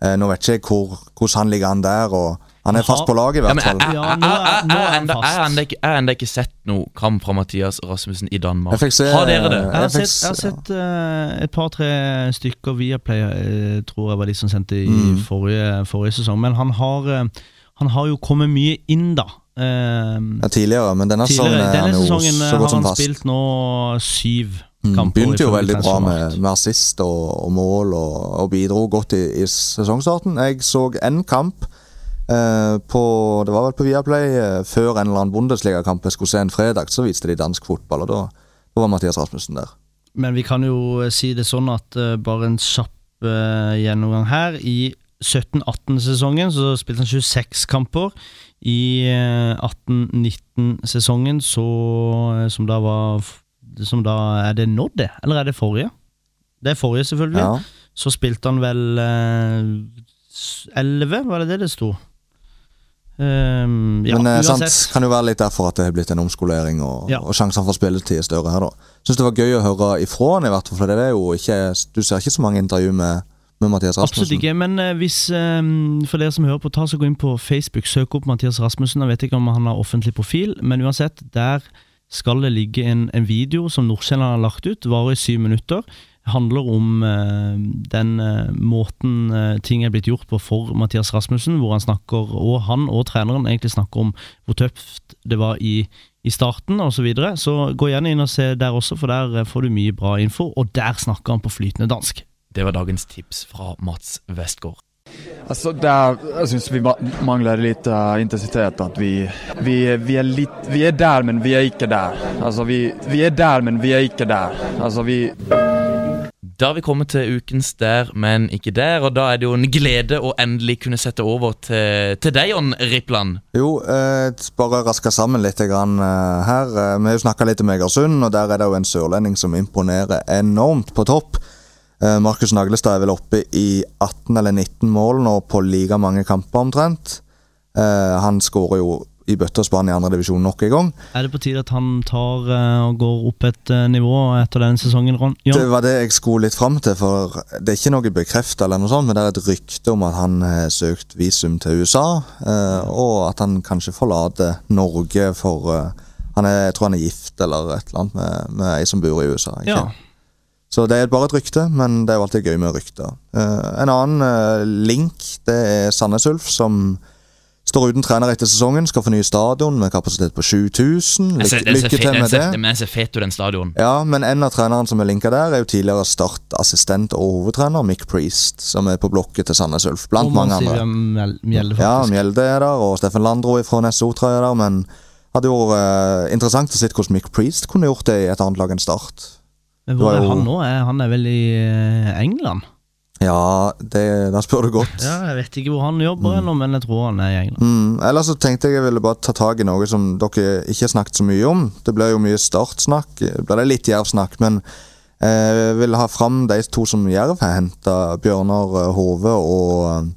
Eh, nå vet ikke jeg hvor, hvordan han ligger an der, og han er fast på laget i hvert fall. Jeg har ennå ikke sett noe kamp fra Mathias Rasmussen i Danmark. Se, har dere det? Jeg har sett, jeg har sett uh, et par-tre stykker via Play, uh, tror jeg var de som sendte i mm. forrige, forrige, sesong. Men han har, uh, han har jo kommet mye inn, da. Uh, ja, tidligere, men denne sesongen er denne han jo sesongen så godt som fast. har han spilt nå syv mm, kamper. Begynte jo veldig bra med, med assist og, og mål, og, og, bidro godt i, i, sesongstarten. Jeg så én kamp uh, på Det var vel på Viaplay uh, før en eller annen Bundesliga-kamp jeg skulle se en fredag. Så viste de dansk fotball, og da, da var Mathias Rasmussen der. Men vi kan jo si det sånn at bare en kjapp gjennomgang her. I 17-18-sesongen så spilte han 26 kamper. I 18-19-sesongen, eh, så eh, Som da var Som da Er det nå, det? Eller er det forrige? Det er forrige, selvfølgelig. Ja. Så spilte han vel eh, 11, var det det det sto? Um, ja, Men uansett. sant, kan jo være litt derfor at det har blitt en omskolering, og, ja. og sjansene for spilletid er større her, da. Syns det var gøy å høre ifra han, i hvert fall, for det er jo ikke Du ser ikke så mange intervju med med Mathias Rasmussen? Absolutt ikke, men uh, hvis um, for dere som hører på, ta så gå inn på Facebook, søk opp Mathias Rasmussen. Jeg vet ikke om han har offentlig profil, men uansett, der skal det ligge en, en video som Nordsjælland har lagt ut, varer i syv minutter. handler om uh, den måten ting er blitt gjort på for Mathias Rasmussen, hvor han snakker, og han og treneren egentlig snakker om hvor tøft det var i i starten osv. Så, videre. så gå gjerne inn og se der også, for der får du mye bra info. Og der snakker han på flytende dansk. Det var dagens tips fra Mats Westgård. Altså, der, jeg syns vi mangler litt uh, intensitet. At vi, vi, vi, er litt, vi, er der, men vi er ikke der. Altså, vi, er der, men vi er ikke der. Altså, vi Da har vi kommet til ukens Der, men ikke der. Og da er det jo en glede å endelig kunne sette over til, til deg, Jon Rippland. Jo, eh, bare raska sammen litt grann, eh, her. Eh, vi har jo snakka litt om Egersund, og der er det jo en sørlending som imponerer enormt på topp. Eh, Markus Naglestad er vel oppe i 18 eller 19 mål nå på like mange kamper omtrent. Eh, han skårer jo i bøtte og spann i andredivisjon nok en gang. Er det på tide at han tar uh, og går opp et nivå etter den sesongen? Ron? Det var det jeg skulle litt fram til, for det er ikke noe bekrefta, men det er et rykte om at han har søkt visum til USA, og at han kanskje forlater Norge for han er, Jeg tror han er gift eller et eller annet med, med ei som bor i USA. Ikke? Ja. Så det er bare et rykte, men det er jo alltid gøy med rykter. Uh, en annen uh, link det er Sandnes Ulf, som står uten trener etter sesongen. Skal få ny stadion med kapasitet på 7000. Lykke, lykke til med det. Men jeg ser fet ut, den stadion. Ja, men en av trenerne som er linka der, er jo tidligere Start-assistent og hovedtrener Mick Priest, som er på blokket til Sandnes Ulf, blant mange andre. Mjelde, ja, Mjelde er der, og Steffen Landro fra NSO, tror jeg, er der, men Hadde jo vært uh, interessant å se hvordan Mick Priest kunne gjort det i et annet lag enn Start. Men Hvor er han nå? Han er vel i eh, England? Ja, det, da spør du godt. Ja, Jeg vet ikke hvor han jobber ennå, men jeg tror han er i England. Mm, ellers så tenkte jeg jeg ville bare ta tak i noe som dere ikke har snakket så mye om. Det ble jo mye startsnakk. Det ble litt jervsnakk, men eh, jeg vil ha fram de to som Jerv har henta. Bjørnar eh, Hove og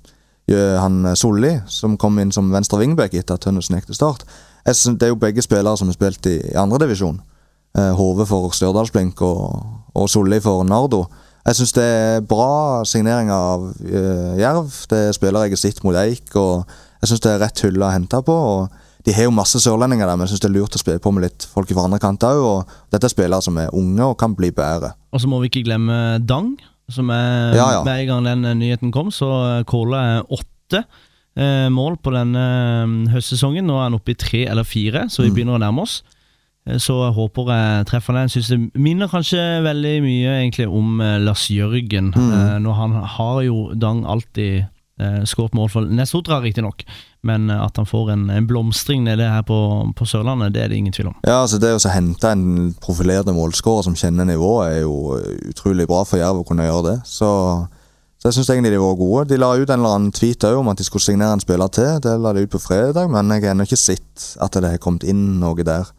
han Solli, som kom inn som venstre vingbekk etter at Tønnesen gikk til start. Det er jo begge spillere som har spilt i, i andredivisjon. Eh, Hove for Stjørdalsblink og, og Solli for Nardo. Jeg syns det er bra signeringer av uh, Jerv. Det er spillere jeg har sett mot Eik, og jeg syns det er rett hylle å hente på. og De har jo masse sørlendinger der, men jeg syns det er lurt å spille på med litt folk fra andre kanter òg. Dette er spillere som er unge og kan bli bedre. Og så må vi ikke glemme Dang, som er Ja, ja. Hver gang den eh, nyheten kom, så eh, Kåla er åtte eh, mål på denne eh, høstsesongen. Nå er han oppe i tre eller fire, så vi Mm. begynner å nærme oss. Eh, Så jeg håper jeg treffer den. Synes det minner kanskje veldig mye egentlig om eh, Lars Jørgen. Mm. Eh, Når han har jo Dang alltid skåret mål for Nesotra, riktignok. Men at han får en, en blomstring nede her på, på Sørlandet, det er det ingen tvil om. Ja, altså Det å hente en profilert målskårer som kjenner nivået, er jo utrolig bra for Jerv å kunne gjøre det. Så, så jeg syns egentlig de var gode. De la ut en eller annen tweet om at de skulle signere en spiller til. Det la de ut på fredag, men jeg har ennå ikke sett at det har kommet inn noe der.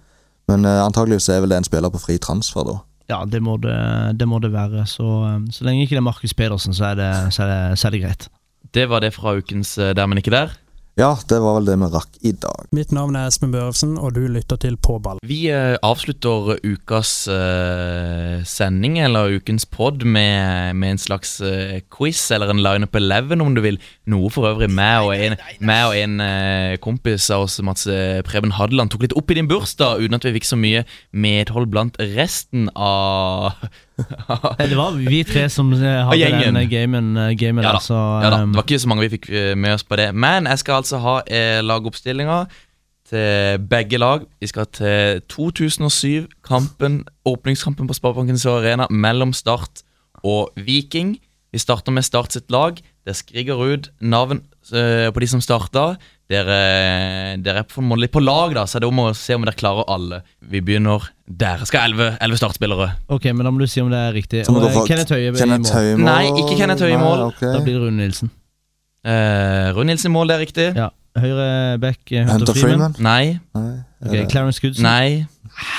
Men uh, antageligvis er vel det en spiller på fri transfer, da. Ja, det må det, det, må det være. Så, eh, så lenge ikke det er Markus Pedersen, så er det, så er det, så er det greit. Det var det fra ukens eh, Der, men ikke der. Ja, det var vel det vi rakk i dag. Mitt navn er Espen Børrefsen, og du lytter til På ball. Vi eh, avslutter ukas eh, sending, eller ukens pod, med, med en slags eh, quiz, eller en line up 11, om du vil. Noe for øvrig meg og en, meg og en eh, kompis av oss, Mats eh, Preben Hadeland, tok litt opp i din bursdag, uten at vi fikk så mye medhold blant resten av Det var vi tre som eh, hadde den gamen, eh, gamen Ja da, Altså, ja da, eh, det var ikke så mange vi fikk eh, med oss på det. Men jeg skal altså ha eh, lagoppstillinga til begge lag. Vi skal til 2007-kampen, åpningskampen på Sparebanken Sør Arena mellom Start og Viking. Vi starter med Start sitt lag. Det skriger ut navn eh, på de som starta. Dere, dere er på en måte litt på lag, da, så det er om å se om dere klarer alle. Vi begynner der. Skal elleve- startspillere. Ok, men da må du si om det er riktig. Så må Og, du eh, få- Kenneth Høie i Kenneth mål. Høie i mål. Nei, ikke Kenneth Høie i mål. Nei, ok. Da blir det Rune Nilsen. Eh, Rune Nilsen i mål, det er riktig. Ja. Høyre back eh, Hunter, Hunter Freeman. Freeman. Nei. Nei. Ok, Clarence Goodson. Nei.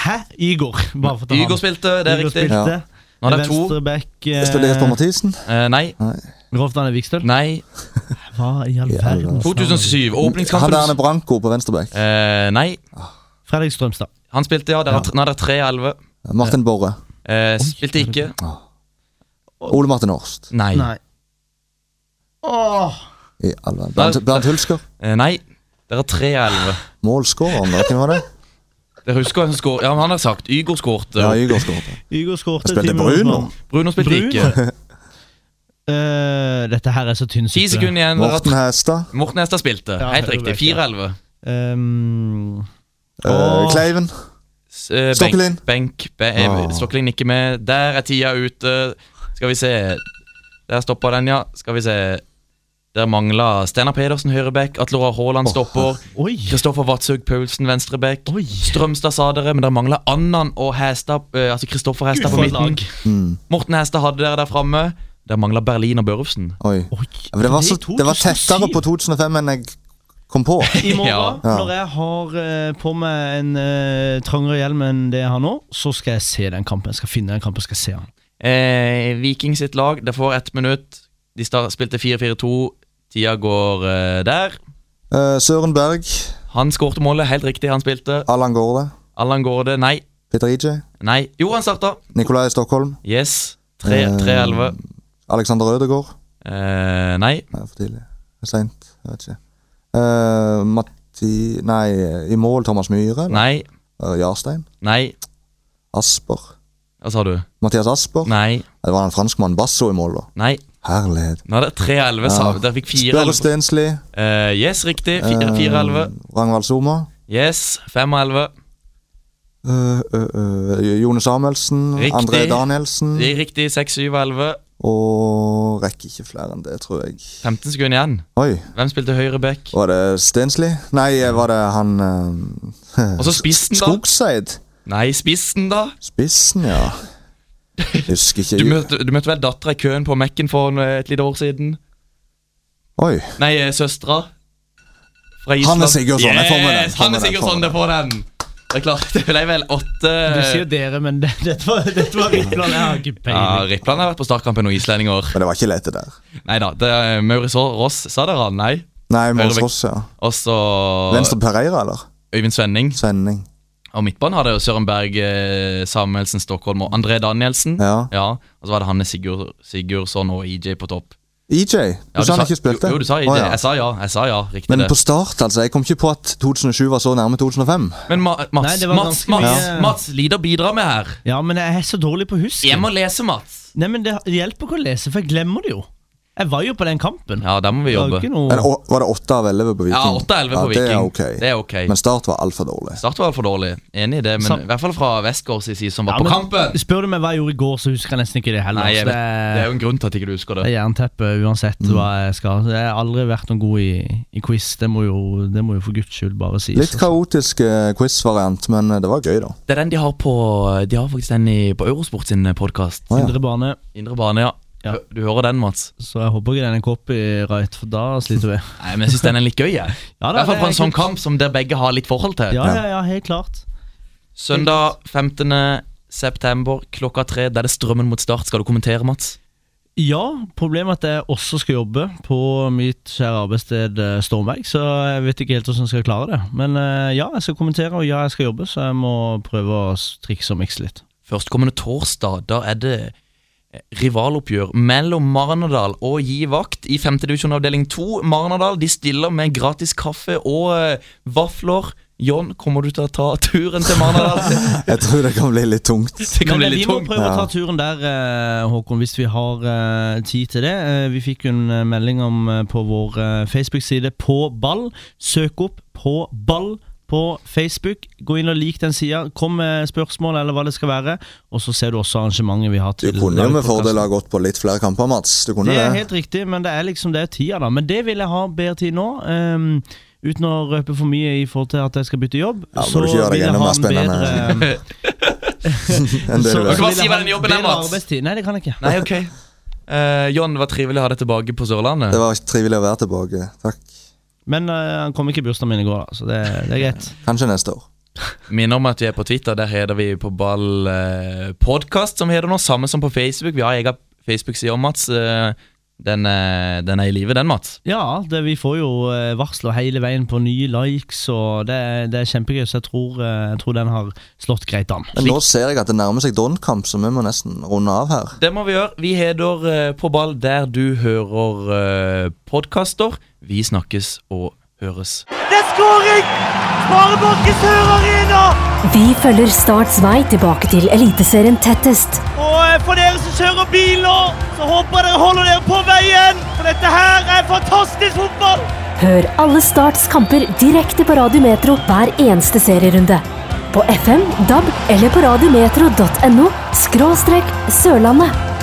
Hæ? Igor. Bare for å ta Igor han. spilte, det er Igor riktig. spilte. Nå er det to. Venstre back eh, Spiller Jesper Mathisen? Eh, nei. Rolf-Danne Vikstøl. Nei. Hva i all verden? 2007. Han Åpningskampen der er Branko på venstreback. eh, Nei. Fredrik Strømstad. Han spilte, ja. Nå er det tre av elleve. Martin Borre. Eh, spilte ikke. Ole Martin Horst. Nei. Nei. Åh. I all verden. Bernt, Bernt Hulsker. Eh, nei. Det er tre av elleve. Målskåreren, da. Hvem var det? Dere husker hvem som skåret? Ja, men han har sagt. Ygor skårte. Ja, Ygor skåret. Igor skårte. Jeg spilte Bruno. Bruno spilte Bruno? ikke. Eh, dette her er så tynn Ti suppe. sekunder igjen. Morten Hestad. Morten Hestad spilte. Ja, Helt riktig. Fire av elleve. Um, uh, Kleiven. Uh, Stokkelin. benk-. Benk. Be, eh, Stokkelin ikke med. Der er tida ute. Skal vi se. Der stoppa den, ja. Skal vi se. Der mangla Steinar Pedersen høyreback. Atle Roar Haaland stopper. oi. Kristoffer Vatshaug Paulsen venstreback. Strømstad sa dere, men der mangla Annan og Hestad. altså Kristoffer Hestad på midten. lag. Mm. Morten Hestad hadde dere der framme. Der mangla Berlin og Børufsen. Oi. Oi. Ja, det, var så, det var tettere på 2005 enn jeg kom på. I morgen, Ja. Når jeg har eh, på meg en uh, trangere hjelm enn det jeg har nå, så skal jeg se den kampen. Jeg skal finne den kampen, skal jeg se den. Eh, Viking sitt lag, det får ett minutt. De spilte 4-4-2. Tida går uh, der. Eh, Søren Berg. Han skårte målet, helt riktig. Han spilte. Allan Gårde. Allan Gårde, nei. Peter Ije. Nei. Jo, han starta. Nikolai Stockholm. Yes. Eh, 3-11. Alexander Rødegård. Eh, nei. Nei, for tidlig. Seint. Jeg vet ikke. Eh, Matti Nei, i mål Thomas Myhre. Nei. Eh, Jarstein. Nei. Asper. Hva sa du? Mathias Asper. Nei. Det var en franskmann Basso i mål, da. Nei. Herlighet. Nå er det 3-11. sa vi. Dere fikk 4-11. Spørre Stensli. Eh, yes, riktig. Eh, 4-11. Ragnvald Soma. Yes, 5-11. Uh, uh, uh, Jone Samuelsen. Riktig. André Danielsen. Riktig. 6-7-11. Og rekker ikke flere enn det, tror jeg. 15 sekunder igjen. Oi, Hvem spilte høyre back? var det Stensli? Nei, var det han uh, Og så spissen, da. Skogseid? Nei, spissen, da. Spissen, ja. Husker ikke. Du møtte, du møtte vel dattera i køen på Mekken for eh, et lite år siden? Oi. Nei, eh, søstera. Fra Island. Hanne Sigurdsson, jeg får med den, Yes, Hanne Sigurdsson, med det får den. Det er klart, det ble vel åtte Du sier dere, men det, dette var, dette var Rippland. Jeg har ikke ja. Rippland har vært på startkampen noen islendinger. Men det var ikke lett, det der. Nei da. det er Maurice Ross, sa dere han? Nei. Nei, Mors Ross, ja. Også Venstre Pereira, eller? Øyvind Svenning. Svenning. Og midtbanen hadde jo Søren Berg, eh, Samuelsen, Stockholm og André Danielsen. Ja. Og så var det Hanne Sigurd, Sigurdsson og EJ på topp. EJ? Du Ja, sa han ikke spilte? Jo, jo, du sa EJ. Oh, ja. Jeg sa ja. jeg sa ja, Riktig Men det. på start, altså. Jeg kom ikke på at 2007 var så nærme 2005. Men Ma Mats, Nei, Mats, Mats, mye- Mats, Lider bidrar med her. Ja, men jeg er så dårlig på å huske. Jeg må lese, Mats. Nei, men Det det hjelper ikke å lese, for jeg glemmer det jo. Jeg var jo på den kampen. Ja, der må vi Det var jobbe. noe Men å, Var det åtte av 11 på Viking? Ja, 8 av 11 på Ja, Viking. Det er okay. Det er ok. Men start var altfor dårlig. Start var altfor dårlig. Enig i det, men Sam- i hvert fall fra Westgårds side, som var Ja, på men kampen. Spør du meg hva jeg gjorde i går, så husker jeg nesten ikke det heller. Nei, jeg så vet, det er jo en grunn til at ikke du husker det det. er jernteppe uansett Mm. hva jeg skal. Jeg har aldri vært noen god i, i quiz. Det må, jo, det må jo for guds skyld bare sies. Litt kaotisk eh, quiz-variant, men eh, det var gøy, da. Det er den de har på De har faktisk den i, på Eurosport sin podkast. Å, ja. Indre bane. Indre bane, ja. Ja. Du hører den, Mats? Så jeg håper ikke den er copyright, for da sliter vi. Nei, men jeg syns den er litt gøy, jeg. Ja, I hvert fall det på er en sånn kult. kamp som dere begge har litt forhold til. Ja, ja, ja, helt klart. Søndag 15. september klokka tre. Der er det strømmen mot start. Skal du kommentere, Mats? Ja, problemet er at jeg også skal jobbe på mitt kjære arbeidssted eh, Stormberg, så jeg vet ikke helt hvordan jeg skal klare det. Men eh, ja, jeg skal kommentere, og ja, jeg skal jobbe, så jeg må prøve å trikse og mikse litt. Førstkommende torsdag, da er det rivaloppgjør mellom Marnardal og Gi vakt i 5. divisjon avdeling 2. Marnardal de stiller med gratis kaffe og eh, vafler. John, kommer du til å ta turen til Marnardal? Jeg tror det kan bli litt tungt. Det kan Men bli litt vi må tungt. prøve å ta turen der, eh, Håkon, hvis vi har eh, tid til det. Eh, Vi fikk en eh, melding om eh, på vår eh, Facebook-side På ball. Søk opp På ball på Facebook. Gå inn og lik den sida. Kom med spørsmål eller hva det skal være. Og så ser du også arrangementet vi har Du kunne jo med fordel ha gått på litt flere kamper, Mats. Du kunne Det er det. helt riktig, men det er liksom det er tida, da. Men det vil jeg ha bedre tid nå. Um, uten å røpe for mye i forhold til at jeg skal bytte jobb. Ja, deg vil jeg ha en bedre- Enn det du vil si jeg hva ha den jobben er, bedre Mats. arbeidstid. Nei, det kan jeg ikke. Nei, ok. Uh, John, det var trivelig å ha deg tilbake på Sørlandet. Det var trivelig å være tilbake. Takk. Men uh, han kom ikke i bursdagen min i går, da, så det, det er greit. Kanskje neste år. Minner om at vi er på Twitter. Der heter vi på ball eh, podcast, som heter nå. Samme som på Facebook. Vi har egen Facebook-side om Mats. Eh, den, er- den er i live, den, Mats. Ja, det, vi får jo eh, varsler hele veien på nye likes, og det, det er kjempegøy, så jeg tror, eh, jeg tror den har slått greit an. Men nå ser jeg at det nærmer seg Don-kamp, så vi må nesten runde av her. Det må vi gjøre. Vi heter eh, På ball der du hører podkaster. Vi snakkes og høres. Det er skåring! Sparebanken Sør Arena! Vi følger Starts vei tilbake til Eliteserien tettest. Eh, for dere som kjører bil nå, så håper jeg dere holder dere på veien. For dette her er fantastisk fotball! Hør alle Starts kamper direkte på Radio Metro hver eneste serierunde. På FM, DAB eller på radiometro.no skråstrek Sørlandet.